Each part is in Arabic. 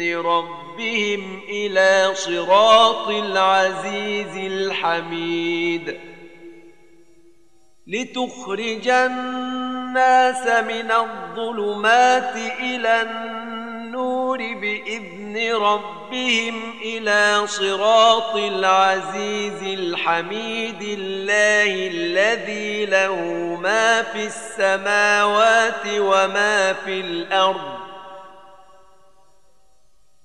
ربهم ربهم إلى صراط العزيز الحميد. لتخرج الناس من الظلمات إلى النور بإذن ربهم إلى صراط العزيز الحميد الله الذي له ما في السماوات وما في الأرض.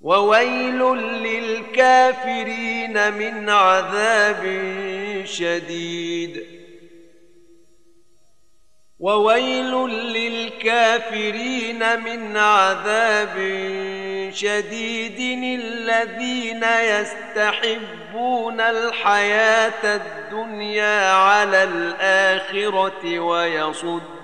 وويل للكافرين من عذاب شديد. وويل للكافرين من عذاب شديد. الذين يستحبون الحياة الدنيا على الآخرة ويصدون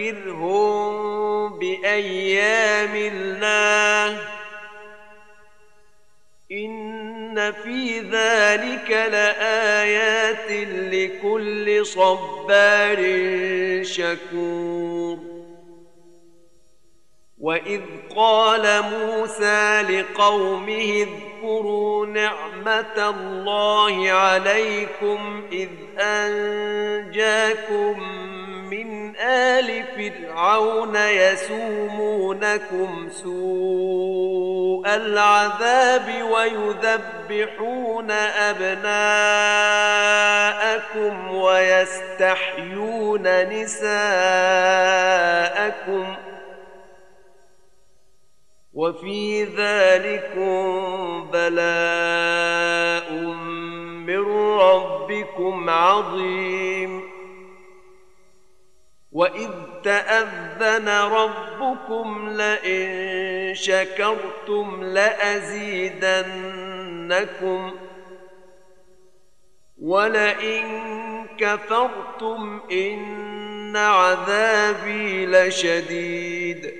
وذكرهم بأيام الله. إن في ذلك لآيات لكل صبار شكور. وإذ قال موسى لقومه اذكروا نعمة الله عليكم إذ أنجاكم من آل فرعون يسومونكم سوء العذاب ويذبحون أبناءكم ويستحيون نساءكم وفي ذلكم بلاء من ربكم عظيم وإذ تأذن ربكم لئن شكرتم لأزيدنكم ولئن كفرتم إن عذابي لشديد.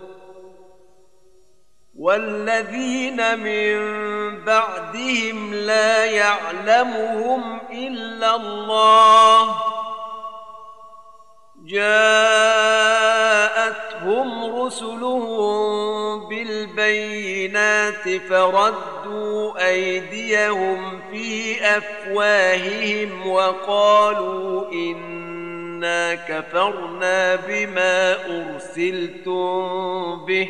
والذين من بعدهم لا يعلمهم إلا الله. جاءتهم رسلهم بالبينات فردوا أيديهم في أفواههم وقالوا إنا كفرنا بما أرسلتم به.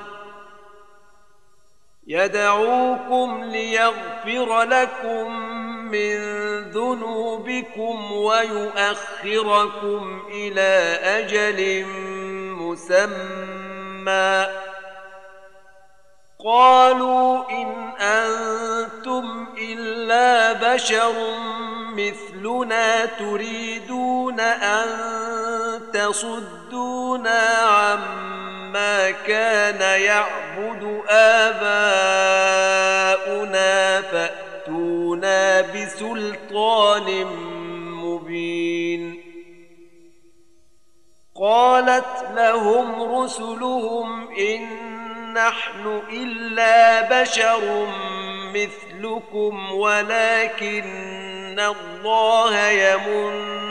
يدعوكم ليغفر لكم من ذنوبكم ويؤخركم إلى أجل مسمى. قالوا إن أنتم إلا بشر مثلنا تريدون أن تصدونا عما كان يعبد آباؤنا فأتونا بسلطان مبين قالت لهم رسلهم إن نحن إلا بشر مثلكم ولكن الله يمن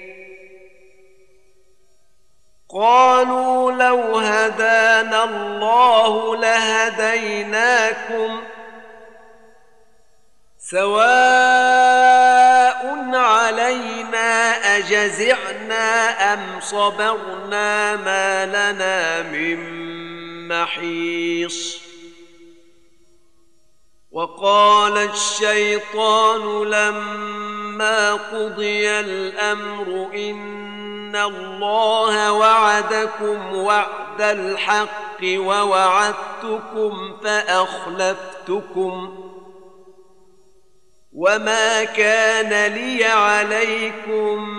قالوا لو هدانا الله لهديناكم سواء علينا أجزعنا أم صبرنا ما لنا من محيص وقال الشيطان لما قضي الأمر إن الله وعدكم وعد الحق ووعدتكم فاخلفتكم وما كان لي عليكم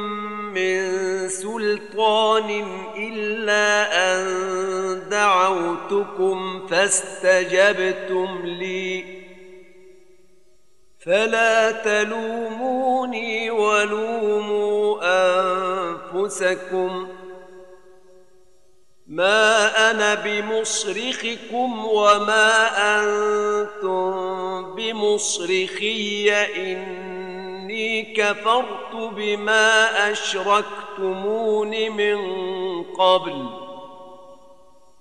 من سلطان الا ان دعوتكم فاستجبتم لي فلا تلوموني ولوموا أنفسكم. ما أنا بمصرخكم وما أنتم بمصرخي. إني كفرت بما أشركتمون من قبل.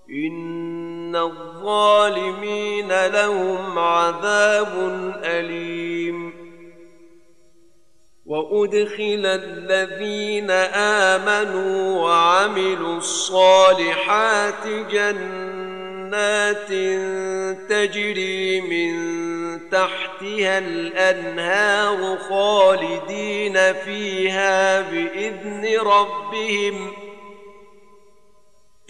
إن الظالمين لهم عذاب أليم. وأدخل الذين آمنوا وعملوا الصالحات جنات تجري من تحتها الأنهار خالدين فيها بإذن ربهم ۖ.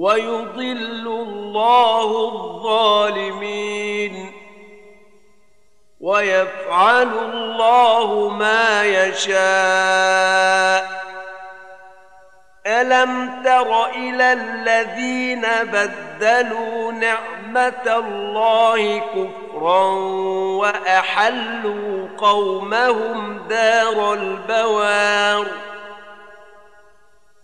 ويضل الله الظالمين. ويفعل الله ما يشاء. ألم تر إلى الذين بدلوا نعمة الله كفرا وأحلوا قومهم دار البوار؟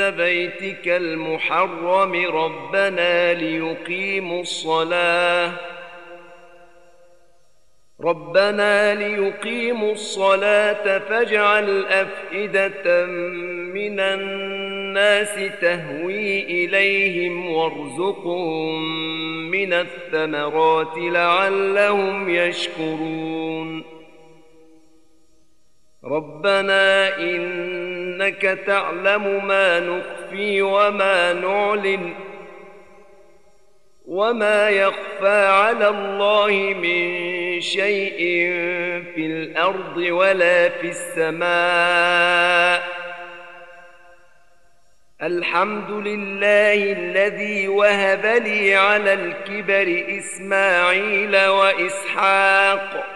بيتك المحرم ربنا ليقيموا الصلاة. ربنا ليقيموا الصلاة فاجعل أفئدة من الناس تهوي إليهم وارزقهم من الثمرات لعلهم يشكرون. ربنا إنك تعلم ما نخفي وما نعلن وما يخفى على الله من شيء في الأرض ولا في السماء. الحمد لله الذي وهب لي على الكبر إسماعيل وإسحاق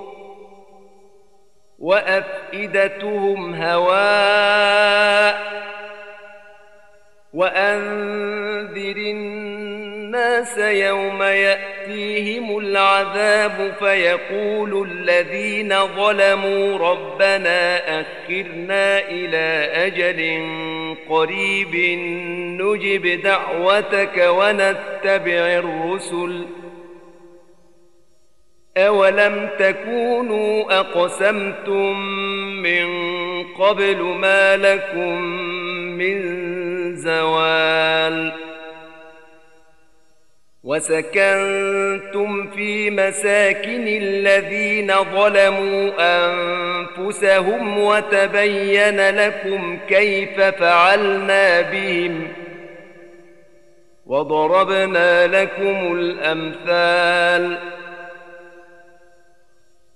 وأفئدتهم هواء وأنذر الناس يوم يأتيهم العذاب فيقول الذين ظلموا ربنا أخرنا إلى أجل قريب نجب دعوتك ونتبع الرسل أولم تكونوا أقسمتم من قبل ما لكم من زوال وسكنتم في مساكن الذين ظلموا أنفسهم وتبين لكم كيف فعلنا بهم وضربنا لكم الأمثال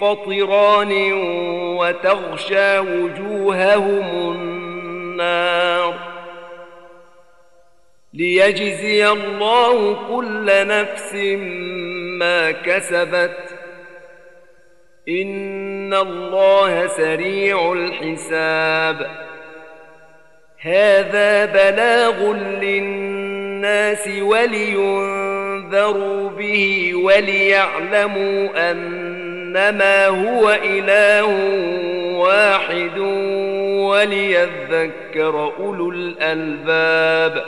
قطران وتغشى وجوههم النار ليجزي الله كل نفس ما كسبت إن الله سريع الحساب هذا بلاغ للناس ولينذروا به وليعلموا انما هو إله واحد وليذكر أولو الألباب.